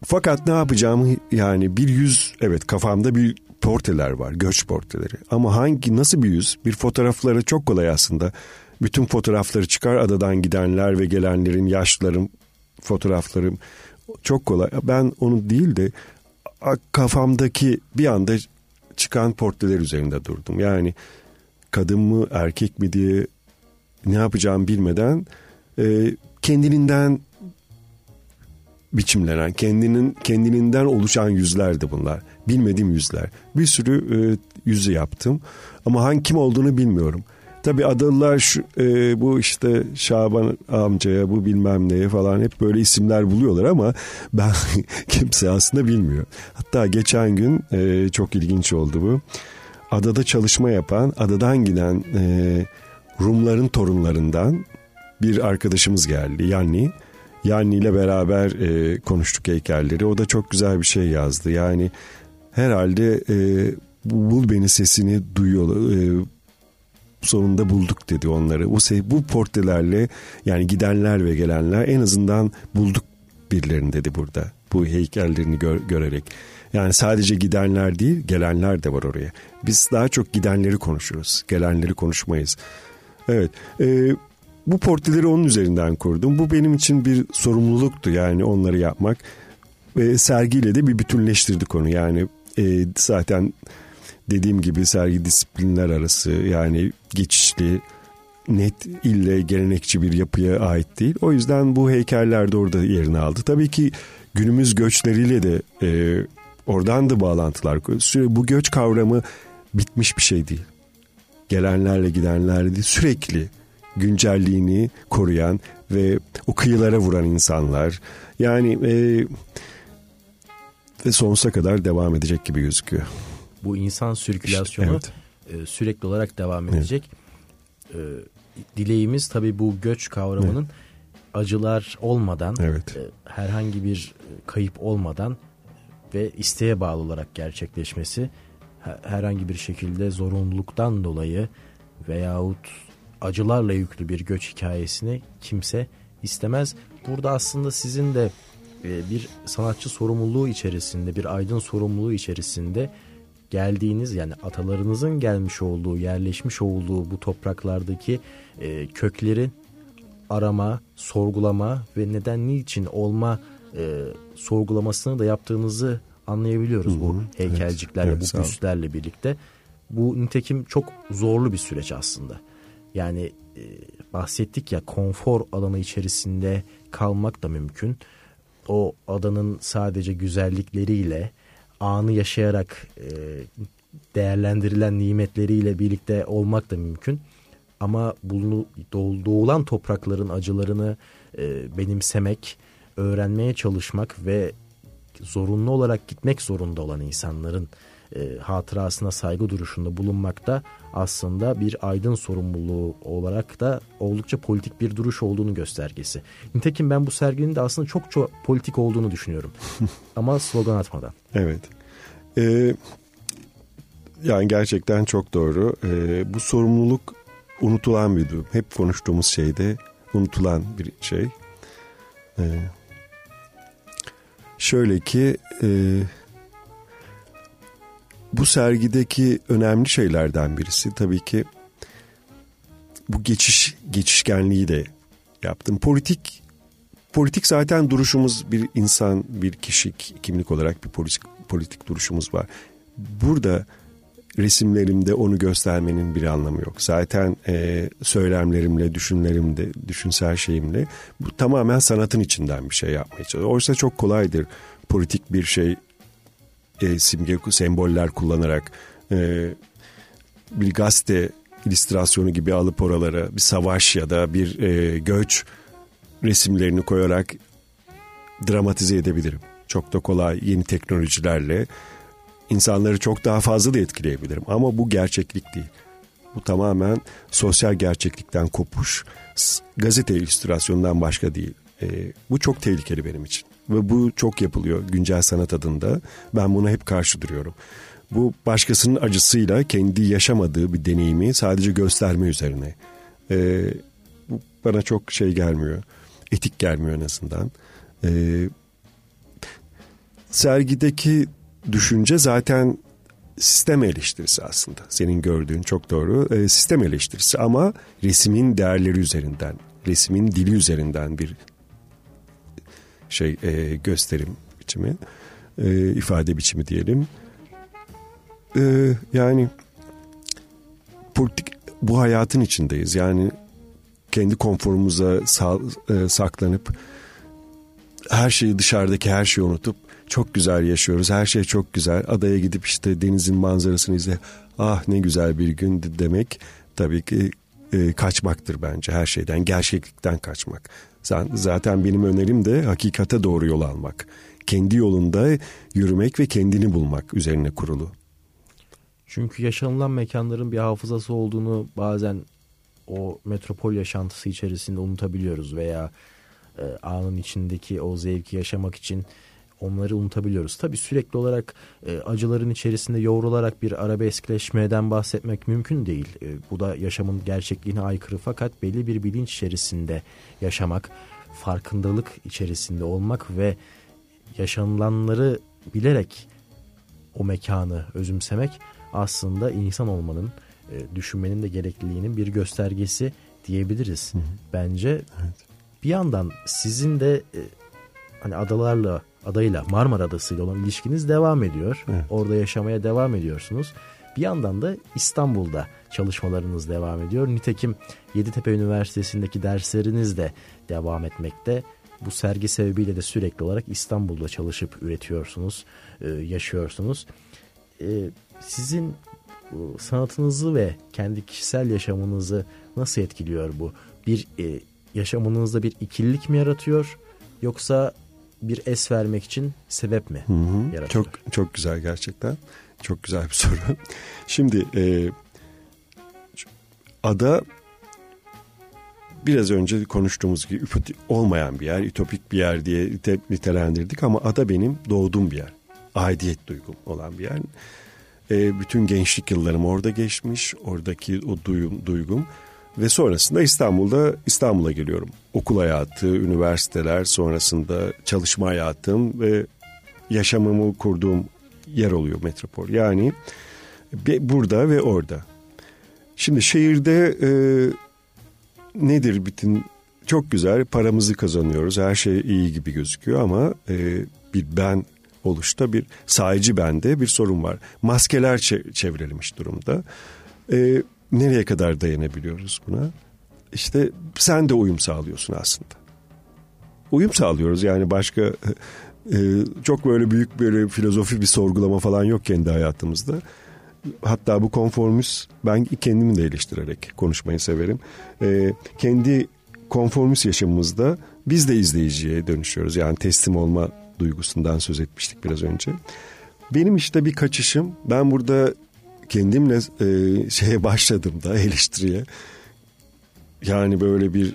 Fakat ne yapacağımı yani bir yüz evet kafamda bir portreler var göç portreleri. Ama hangi nasıl bir yüz? Bir fotoğrafları çok kolay aslında. Bütün fotoğrafları çıkar adadan gidenler ve gelenlerin yaşlıların fotoğraflarım çok kolay. Ben onu değil de kafamdaki bir anda çıkan portreler üzerinde durdum. Yani kadın mı erkek mi diye ne yapacağımı bilmeden e, kendiliğinden biçimlenen, kendinin kendiliğinden oluşan yüzlerdi bunlar. Bilmediğim yüzler. Bir sürü e, yüzü yaptım ama hangi kim olduğunu bilmiyorum. Tabi adalılar şu, e, bu işte Şaban amcaya bu bilmem neye falan hep böyle isimler buluyorlar ama [laughs] ben kimse aslında bilmiyor. Hatta geçen gün e, çok ilginç oldu bu. Adada çalışma yapan, adadan giden e, Rumların torunlarından bir arkadaşımız geldi. Yani Yanni ile beraber e, konuştuk heykelleri. O da çok güzel bir şey yazdı. Yani herhalde e, bul beni sesini duyuyor. E, sonunda bulduk dedi onları. Bu bu portrelerle yani gidenler ve gelenler en azından bulduk birilerini dedi burada. Bu heykellerini gör, görerek. Yani sadece gidenler değil, gelenler de var oraya. Biz daha çok gidenleri konuşuruz, gelenleri konuşmayız. Evet, e, bu portreleri onun üzerinden kurdum. Bu benim için bir sorumluluktu yani onları yapmak. Ve sergiyle de bir bütünleştirdik onu. Yani e, zaten dediğim gibi sergi disiplinler arası yani geçişli net ille gelenekçi bir yapıya ait değil. O yüzden bu heykeller de orada yerini aldı. Tabii ki günümüz göçleriyle de e, oradan da bağlantılar. Bu göç kavramı bitmiş bir şey değil. gelenlerle gidenlerle sürekli güncelliğini koruyan ve o kıyılara vuran insanlar. Yani e, ve sonsuza kadar devam edecek gibi gözüküyor. Bu insan sirkülasyonu İşte, evet. e, sürekli olarak devam edecek. Evet. E, dileğimiz tabii bu göç kavramının evet. acılar olmadan, evet. e, herhangi bir kayıp olmadan ve isteğe bağlı olarak gerçekleşmesi herhangi bir şekilde zorunluluktan dolayı veyahut acılarla yüklü bir göç hikayesini kimse istemez. Burada aslında sizin de e, bir sanatçı sorumluluğu içerisinde, bir aydın sorumluluğu içerisinde geldiğiniz yani atalarınızın gelmiş olduğu, yerleşmiş olduğu bu topraklardaki e, kökleri arama, sorgulama ve neden niçin olma e, sorgulamasını da yaptığınızı anlayabiliyoruz Hı-hı. bu heykelciklerle, evet, bu büstlerle birlikte. Bu nitekim çok zorlu bir süreç aslında. Yani e, bahsettik ya konfor alanı içerisinde kalmak da mümkün. O adanın sadece güzellikleriyle, anı yaşayarak e, değerlendirilen nimetleriyle birlikte olmak da mümkün. Ama bunu doğulan toprakların acılarını e, benimsemek, öğrenmeye çalışmak ve zorunlu olarak gitmek zorunda olan insanların e, hatırasına saygı duruşunda bulunmakta aslında bir aydın sorumluluğu olarak da oldukça politik bir duruş olduğunu göstergesi. Nitekim ben bu serginin de aslında çok çok politik olduğunu düşünüyorum. [laughs] Ama slogan atmadan. Evet. Ee, yani gerçekten çok doğru. Ee, bu sorumluluk unutulan bir durum. Hep konuştuğumuz şeyde unutulan bir şey. Ee, şöyle ki e, bu sergideki önemli şeylerden birisi tabii ki bu geçiş geçişkenliği de yaptım. Politik politik zaten duruşumuz bir insan, bir kişi kimlik olarak bir politik politik duruşumuz var. Burada resimlerimde onu göstermenin bir anlamı yok. Zaten e, söylemlerimle, düşünlerimde, düşünsel şeyimle bu tamamen sanatın içinden bir şey yapmaya çalışıyorum. Oysa çok kolaydır politik bir şey e, simge semboller kullanarak e, bir gazete illüstrasyonu gibi alıp oralara bir savaş ya da bir e, göç resimlerini koyarak dramatize edebilirim. Çok da kolay yeni teknolojilerle insanları çok daha fazla da etkileyebilirim. Ama bu gerçeklik değil. Bu tamamen sosyal gerçeklikten kopuş, gazete illüstrasyonundan başka değil. E, bu çok tehlikeli benim için. Ve bu çok yapılıyor güncel sanat adında. Ben buna hep karşı duruyorum. Bu başkasının acısıyla kendi yaşamadığı bir deneyimi sadece gösterme üzerine. E, bu bana çok şey gelmiyor. Etik gelmiyor en azından. E, sergideki düşünce zaten sistem eleştirisi aslında. Senin gördüğün çok doğru. E, sistem eleştirisi ama resmin değerleri üzerinden, resmin dili üzerinden bir şey e, gösterim biçimi, e, ifade biçimi diyelim. E, yani politik bu hayatın içindeyiz. Yani kendi konforumuza sa, e, saklanıp her şeyi dışarıdaki her şeyi unutup çok güzel yaşıyoruz. Her şey çok güzel. Adaya gidip işte denizin manzarasını izle. Ah ne güzel bir gün demek tabii ki e, kaçmaktır bence her şeyden. Gerçeklikten kaçmak. Zaten benim önerim de hakikate doğru yol almak. Kendi yolunda yürümek ve kendini bulmak üzerine kurulu. Çünkü yaşanılan mekanların bir hafızası olduğunu bazen o metropol yaşantısı içerisinde unutabiliyoruz veya e, anın içindeki o zevki yaşamak için onları unutabiliyoruz. Tabi sürekli olarak e, acıların içerisinde yoğrularak bir arabeskleşmeden bahsetmek mümkün değil. E, bu da yaşamın gerçekliğine aykırı fakat belli bir bilinç içerisinde yaşamak, farkındalık içerisinde olmak ve yaşanılanları bilerek o mekanı özümsemek aslında insan olmanın, e, düşünmenin de gerekliliğinin bir göstergesi diyebiliriz. Hı hı. Bence evet. bir yandan sizin de e, hani adalarla adayla Marmara Adası'yla olan ilişkiniz devam ediyor. Evet. Orada yaşamaya devam ediyorsunuz. Bir yandan da İstanbul'da çalışmalarınız devam ediyor. Nitekim Yeditepe Üniversitesi'ndeki dersleriniz de devam etmekte. Bu sergi sebebiyle de sürekli olarak İstanbul'da çalışıp üretiyorsunuz, e, yaşıyorsunuz. E, sizin sanatınızı ve kendi kişisel yaşamınızı nasıl etkiliyor bu? Bir e, yaşamınızda bir ikililik mi yaratıyor yoksa bir es vermek için sebep mi hı hı. Çok çok güzel gerçekten. Çok güzel bir [laughs] soru. Şimdi e, ada biraz önce konuştuğumuz gibi olmayan bir yer, ütopik bir yer diye nitelendirdik ama ada benim doğduğum bir yer. Aidiyet duygum olan bir yer. E, bütün gençlik yıllarım orada geçmiş. Oradaki o duyum, duygum. Ve sonrasında İstanbul'da İstanbul'a geliyorum. Okul hayatı, üniversiteler, sonrasında çalışma hayatım ve yaşamımı kurduğum yer oluyor metropol. Yani burada ve orada. Şimdi şehirde e, nedir bütün çok güzel paramızı kazanıyoruz. Her şey iyi gibi gözüküyor ama e, bir ben oluşta bir sahici bende bir sorun var. Maskeler çevrilmiş durumda. E, nereye kadar dayanabiliyoruz buna? İşte sen de uyum sağlıyorsun aslında. Uyum sağlıyoruz yani başka e, çok böyle büyük böyle filozofi bir sorgulama falan yok kendi hayatımızda. Hatta bu konformist ben kendimi de eleştirerek konuşmayı severim. E, kendi konformist yaşamımızda biz de izleyiciye dönüşüyoruz. Yani teslim olma duygusundan söz etmiştik biraz önce. Benim işte bir kaçışım ben burada kendimle e, şeye başladım da eleştiriye. Yani böyle bir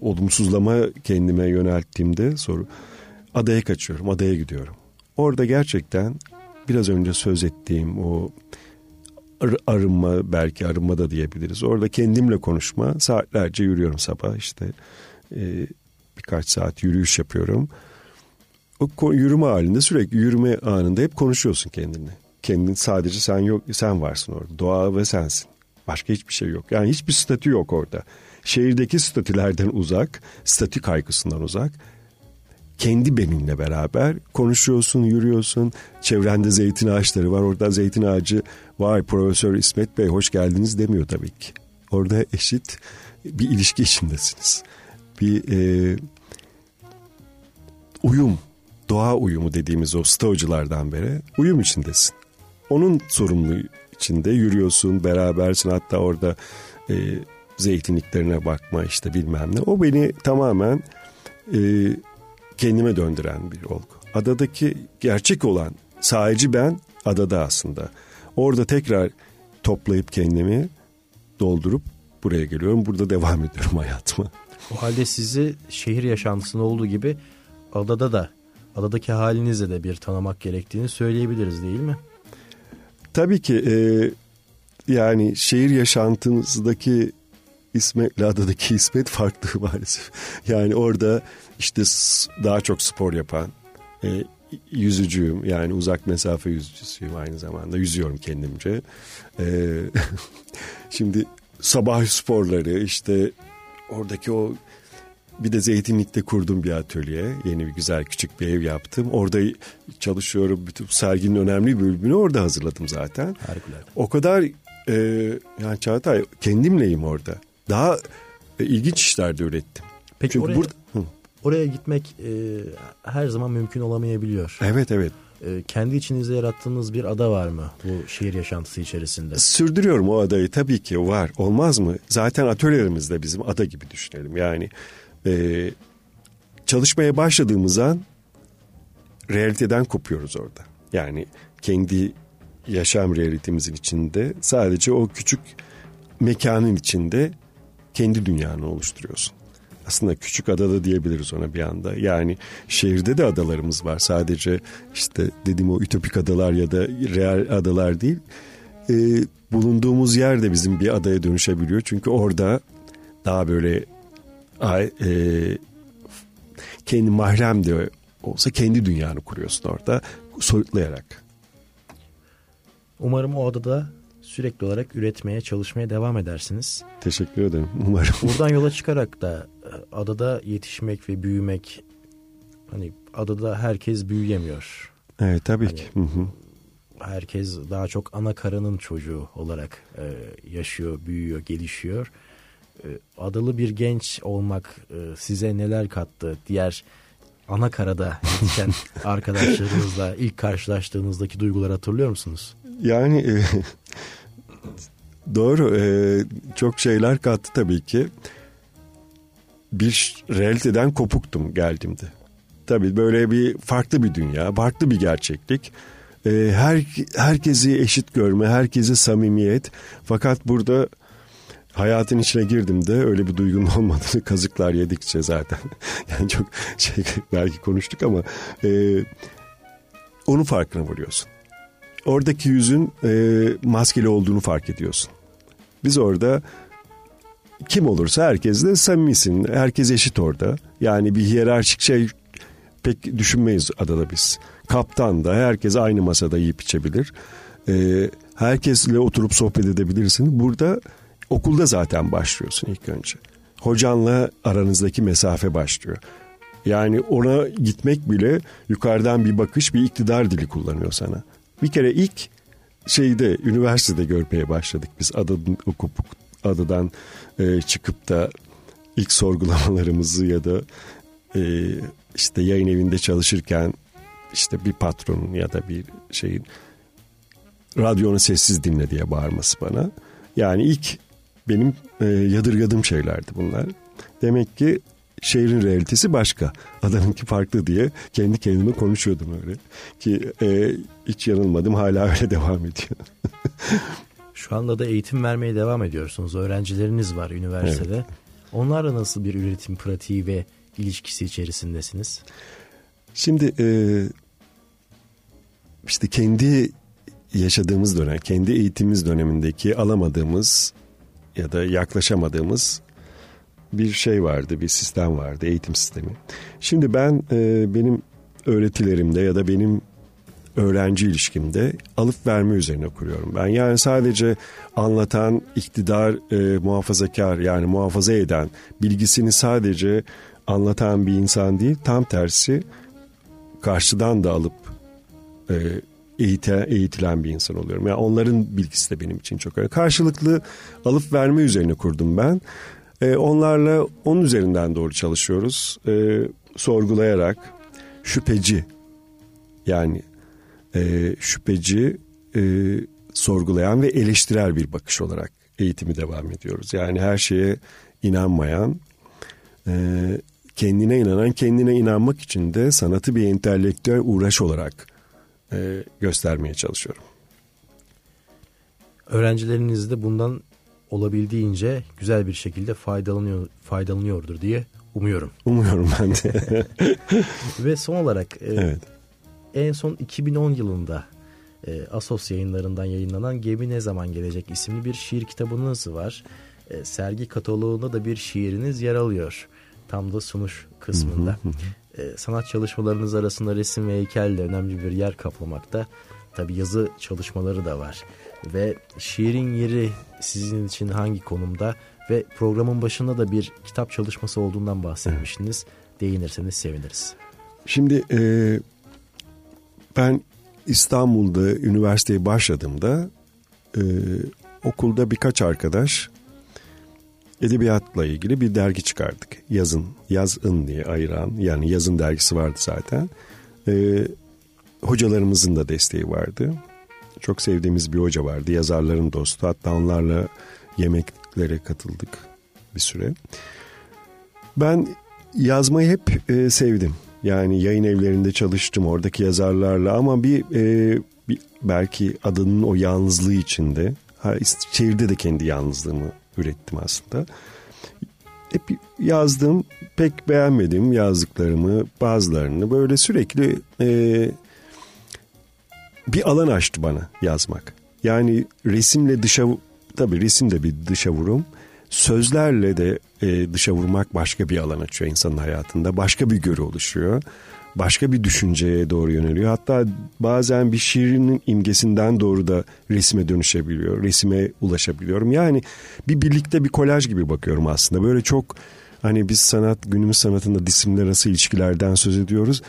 olumsuzlama kendime yönelttiğimde soru adaya kaçıyorum, adaya gidiyorum. Orada gerçekten biraz önce söz ettiğim o ar- arınma belki arınma da diyebiliriz. Orada kendimle konuşma saatlerce yürüyorum sabah işte e, birkaç saat yürüyüş yapıyorum. O yürüme halinde sürekli yürüme anında hep konuşuyorsun kendinle. Kendin sadece sen yok sen varsın orada. Doğa ve sensin. Başka hiçbir şey yok. Yani hiçbir statü yok orada. Şehirdeki statülerden uzak, statü kaygısından uzak kendi beninle beraber konuşuyorsun, yürüyorsun. Çevrende zeytin ağaçları var. Orada zeytin ağacı vay Profesör İsmet Bey hoş geldiniz demiyor tabii ki. Orada eşit bir ilişki içindesiniz. Bir e, uyum, doğa uyumu dediğimiz o stoğculardan beri uyum içindesin. Onun sorumluluğu içinde yürüyorsun, berabersin hatta orada e, zeytinliklerine bakma işte bilmem ne. O beni tamamen e, kendime döndüren bir olgu. Adadaki gerçek olan sahici ben adada aslında. Orada tekrar toplayıp kendimi doldurup buraya geliyorum. Burada devam [laughs] ediyorum hayatıma. O halde sizi şehir yaşantısında olduğu gibi adada da adadaki halinizle de bir tanımak gerektiğini söyleyebiliriz değil mi? Tabii ki e, yani şehir yaşantınızdaki İsmet'le adadaki İsmet farklı [laughs] maalesef. Yani orada işte daha çok spor yapan, e, yüzücüyüm yani uzak mesafe yüzücüsüyüm aynı zamanda yüzüyorum kendimce. E, [laughs] şimdi sabah sporları işte oradaki o bir de Zeytinlik'te kurdum bir atölye. Yeni bir güzel küçük bir ev yaptım. Orada çalışıyorum. Bütün serginin önemli bir bölümünü orada hazırladım zaten. Harikulade. O kadar e, yani Çağatay kendimleyim orada. Daha e, ilginç işler de ürettim. Peki Çünkü oraya, burada, oraya gitmek e, her zaman mümkün olamayabiliyor. Evet evet. E, kendi içinizde yarattığınız bir ada var mı bu şehir yaşantısı içerisinde? Sürdürüyorum o adayı tabii ki var. Olmaz mı? Zaten atölyelerimizde bizim ada gibi düşünelim. Yani e, çalışmaya başladığımız an realiteden kopuyoruz orada. Yani kendi yaşam realitemizin içinde sadece o küçük mekanın içinde kendi dünyanı oluşturuyorsun. Aslında küçük adada diyebiliriz ona bir anda. Yani şehirde de adalarımız var. Sadece işte dediğim o ütopik adalar ya da real adalar değil. Ee, bulunduğumuz yer de bizim bir adaya dönüşebiliyor. Çünkü orada daha böyle e, kendi mahrem de olsa kendi dünyanı kuruyorsun orada soyutlayarak. Umarım o adada sürekli olarak üretmeye, çalışmaya devam edersiniz. Teşekkür ederim. Umarım. Buradan yola [laughs] çıkarak da e, adada yetişmek ve büyümek hani adada herkes büyüyemiyor. Evet tabii hani, ki. Hı hı. Herkes daha çok ana karanın çocuğu olarak e, yaşıyor, büyüyor, gelişiyor. E, adalı bir genç olmak e, size neler kattı? Diğer ana karada yetişen [laughs] arkadaşlarınızla ilk karşılaştığınızdaki duyguları hatırlıyor musunuz? Yani e, Doğru. E, çok şeyler kattı tabii ki. Bir realiteden kopuktum geldiğimde. Tabii böyle bir farklı bir dünya, farklı bir gerçeklik. E, her herkesi eşit görme, herkese samimiyet. Fakat burada hayatın içine girdim de öyle bir duygunun [laughs] olmadığını kazıklar yedikçe zaten. [laughs] yani çok şey belki konuştuk ama e, onun farkına varıyorsun. Oradaki yüzün e, maskeli olduğunu fark ediyorsun. Biz orada kim olursa herkesle samimisin. Herkes eşit orada. Yani bir hiyerarşik şey pek düşünmeyiz adada biz. Kaptan da herkes aynı masada yiyip içebilir. Ee, herkesle oturup sohbet edebilirsin. Burada okulda zaten başlıyorsun ilk önce. Hocanla aranızdaki mesafe başlıyor. Yani ona gitmek bile yukarıdan bir bakış, bir iktidar dili kullanıyor sana. Bir kere ilk şeyde üniversitede görmeye başladık biz adadan okup adadan e, çıkıp da ilk sorgulamalarımızı ya da e, işte yayın evinde çalışırken işte bir patronun ya da bir şeyin radyonu sessiz dinle diye bağırması bana. Yani ilk benim e, yadırgadığım şeylerdi bunlar. Demek ki şehrin realitesi başka. Adanınki farklı diye kendi kendime konuşuyordum öyle. Ki e, hiç yanılmadım hala öyle [laughs] devam ediyor. [laughs] Şu anda da eğitim vermeye devam ediyorsunuz. Öğrencileriniz var üniversitede. Evet. Onlarla nasıl bir üretim pratiği ve ilişkisi içerisindesiniz? Şimdi e, işte kendi yaşadığımız dönem, kendi eğitimimiz dönemindeki alamadığımız ya da yaklaşamadığımız bir şey vardı, bir sistem vardı, eğitim sistemi. Şimdi ben e, benim öğretilerimde ya da benim öğrenci ilişkimde alıp verme üzerine kuruyorum ben. Yani sadece anlatan, iktidar, e, muhafazakar yani muhafaza eden, bilgisini sadece anlatan bir insan değil, tam tersi karşıdan da alıp e, eğite, eğitilen bir insan oluyorum. Yani onların bilgisi de benim için çok önemli. Karşılıklı alıp verme üzerine kurdum ben. E, onlarla onun üzerinden doğru çalışıyoruz. E, sorgulayarak şüpheci yani e, şüpheci e, sorgulayan ve eleştirel bir bakış olarak eğitimi devam ediyoruz. Yani her şeye inanmayan, e, kendine inanan, kendine inanmak için de sanatı bir entelektüel uğraş olarak e, göstermeye çalışıyorum. Öğrencileriniz de bundan olabildiğince güzel bir şekilde faydalanıyor faydalanıyordur diye umuyorum. Umuyorum ben de. [laughs] Ve son olarak e, evet. en son 2010 yılında e, Asos yayınlarından yayınlanan Gemi Ne Zaman Gelecek isimli bir şiir kitabınız var. E, sergi kataloğunda da bir şiiriniz yer alıyor. Tam da sunuş kısmında. E, sanat çalışmalarınız arasında resim ve heykel de önemli bir yer kaplamakta. Tabi yazı çalışmaları da var. Ve şiirin yeri sizin için hangi konumda ve programın başında da bir kitap çalışması olduğundan bahsetmiştiniz. Değinirseniz seviniriz. Şimdi e, ben İstanbul'da üniversiteye başladığımda e, okulda birkaç arkadaş edebiyatla ilgili bir dergi çıkardık. Yazın, Yazın diye ayıran yani Yazın dergisi vardı zaten. E, hocalarımızın da desteği vardı. Çok sevdiğimiz bir hoca vardı. Yazarların dostu. Hatta onlarla yemeklere katıldık bir süre. Ben yazmayı hep e, sevdim. Yani yayın evlerinde çalıştım oradaki yazarlarla ama bir, e, bir belki adının o yalnızlığı içinde ha, şehirde de kendi yalnızlığımı ürettim aslında. Hep yazdım pek beğenmedim yazdıklarımı bazılarını böyle sürekli e, bir alan açtı bana yazmak. Yani resimle dışa tabii resim de bir dışa vurum. Sözlerle de e, dışa vurmak başka bir alan açıyor insanın hayatında. Başka bir görü oluşuyor. Başka bir düşünceye doğru yöneliyor. Hatta bazen bir şiirinin imgesinden doğru da resime dönüşebiliyor. Resime ulaşabiliyorum. Yani bir birlikte bir kolaj gibi bakıyorum aslında. Böyle çok hani biz sanat günümüz sanatında disiplinler arası ilişkilerden söz ediyoruz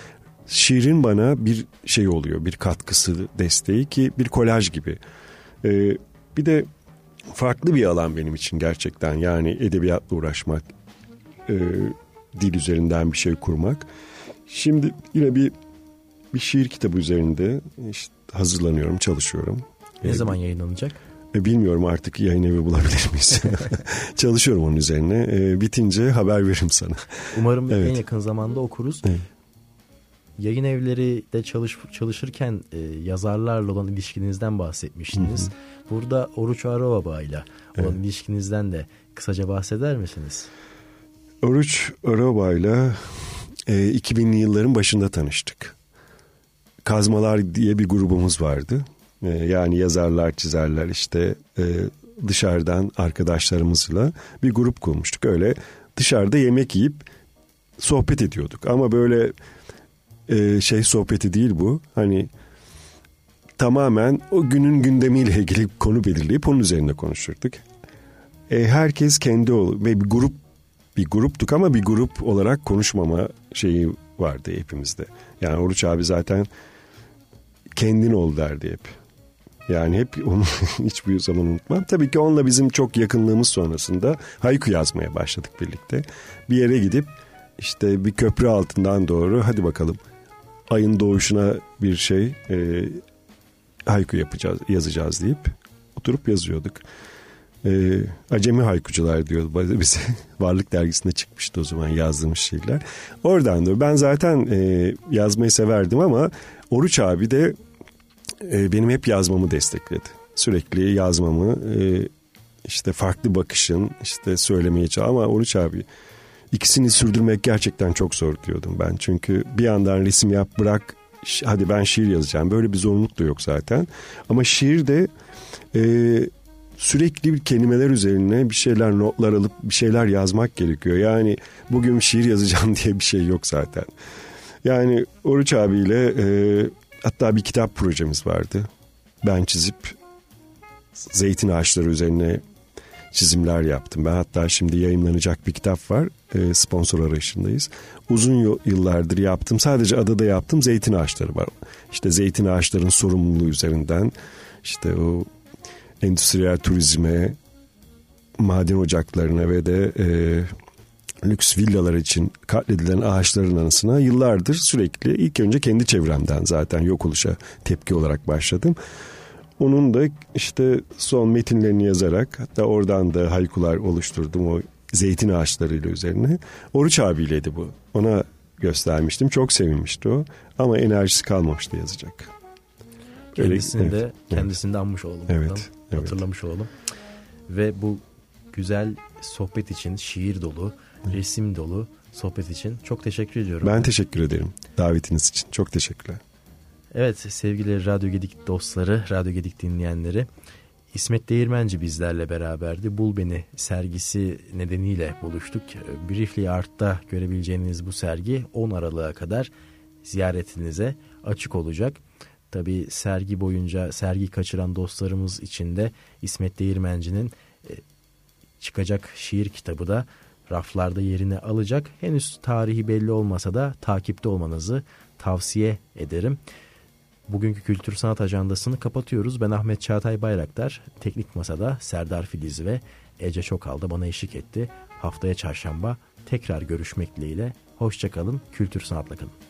şiirin bana bir şey oluyor, bir katkısı, desteği ki bir kolaj gibi. Ee, bir de farklı bir alan benim için gerçekten yani edebiyatla uğraşmak, e, dil üzerinden bir şey kurmak. Şimdi yine bir bir şiir kitabı üzerinde işte hazırlanıyorum, çalışıyorum. Ne ee, zaman yayınlanacak? E, bilmiyorum artık yayın evi bulabilir miyiz? [laughs] Çalışıyorum onun üzerine. E, bitince haber veririm sana. Umarım evet. en yakın zamanda okuruz. Evet. Yayın evleri de çalış, çalışırken e, yazarlarla olan ilişkinizden bahsetmiştiniz. Hı hı. Burada Oruç Arababa ile olan evet. ilişkinizden de kısaca bahseder misiniz? Oruç Arababa ile 2000'li yılların başında tanıştık. Kazmalar diye bir grubumuz vardı. E, yani yazarlar, çizerler işte e, dışarıdan arkadaşlarımızla bir grup kurmuştuk. Öyle dışarıda yemek yiyip sohbet ediyorduk. Ama böyle e, şey sohbeti değil bu. Hani tamamen o günün gündemiyle ilgili konu belirleyip onun üzerine konuşurduk. E, herkes kendi ol ve bir grup bir gruptuk ama bir grup olarak konuşmama şeyi vardı hepimizde. Yani Oruç abi zaten kendin ol derdi hep. Yani hep onu [laughs] hiçbir zaman unutmam. Tabii ki onunla bizim çok yakınlığımız sonrasında haiku yazmaya başladık birlikte. Bir yere gidip işte bir köprü altından doğru hadi bakalım ayın doğuşuna bir şey e, haiku yapacağız, yazacağız deyip oturup yazıyorduk. E, acemi haykucular diyordu [laughs] bize. Varlık dergisinde çıkmıştı o zaman yazdığımız şeyler. Oradan da ben zaten e, yazmayı severdim ama Oruç abi de e, benim hep yazmamı destekledi. Sürekli yazmamı e, işte farklı bakışın işte söylemeye çalışıyor ama Oruç abi ikisini sürdürmek gerçekten çok zor diyordum ben. Çünkü bir yandan resim yap bırak hadi ben şiir yazacağım böyle bir zorunluluk da yok zaten. Ama şiir de e, sürekli kelimeler üzerine bir şeyler notlar alıp bir şeyler yazmak gerekiyor. Yani bugün şiir yazacağım [laughs] diye bir şey yok zaten. Yani Oruç abiyle e, hatta bir kitap projemiz vardı. Ben çizip zeytin ağaçları üzerine çizimler yaptım. Ben hatta şimdi yayınlanacak bir kitap var. E, sponsor arayışındayız. Uzun yıllardır yaptım. Sadece adada yaptım. Zeytin ağaçları var. İşte zeytin ağaçların sorumluluğu üzerinden işte o endüstriyel turizme, maden ocaklarına ve de e, lüks villalar için katledilen ağaçların anısına yıllardır sürekli ilk önce kendi çevremden zaten yok oluşa tepki olarak başladım. Onun da işte son metinlerini yazarak hatta oradan da haykular oluşturdum o zeytin ağaçlarıyla üzerine. Oruç abiyleydi bu. Ona göstermiştim. Çok sevinmişti o. Ama enerjisi kalmamıştı yazacak. Kendisini Öyle, de evet, kendisini de anmış oldum. Evet, evet. Hatırlamış oldum. Ve bu güzel sohbet için şiir dolu, resim dolu sohbet için çok teşekkür ediyorum. Ben teşekkür ederim davetiniz için. Çok teşekkürler. Evet sevgili Radyo Gedik dostları, Radyo Gedik dinleyenleri. İsmet Değirmenci bizlerle beraberdi. Bul Beni sergisi nedeniyle buluştuk. Briefly Art'ta görebileceğiniz bu sergi 10 Aralık'a kadar ziyaretinize açık olacak. Tabi sergi boyunca sergi kaçıran dostlarımız için de İsmet Değirmenci'nin e, çıkacak şiir kitabı da raflarda yerini alacak. Henüz tarihi belli olmasa da takipte olmanızı tavsiye ederim. Bugünkü Kültür Sanat Ajandası'nı kapatıyoruz. Ben Ahmet Çağatay Bayraktar. Teknik Masa'da Serdar Filiz ve Ece Çokal da bana eşlik etti. Haftaya çarşamba tekrar görüşmek dileğiyle. Hoşçakalın, kültür sanatla kalın.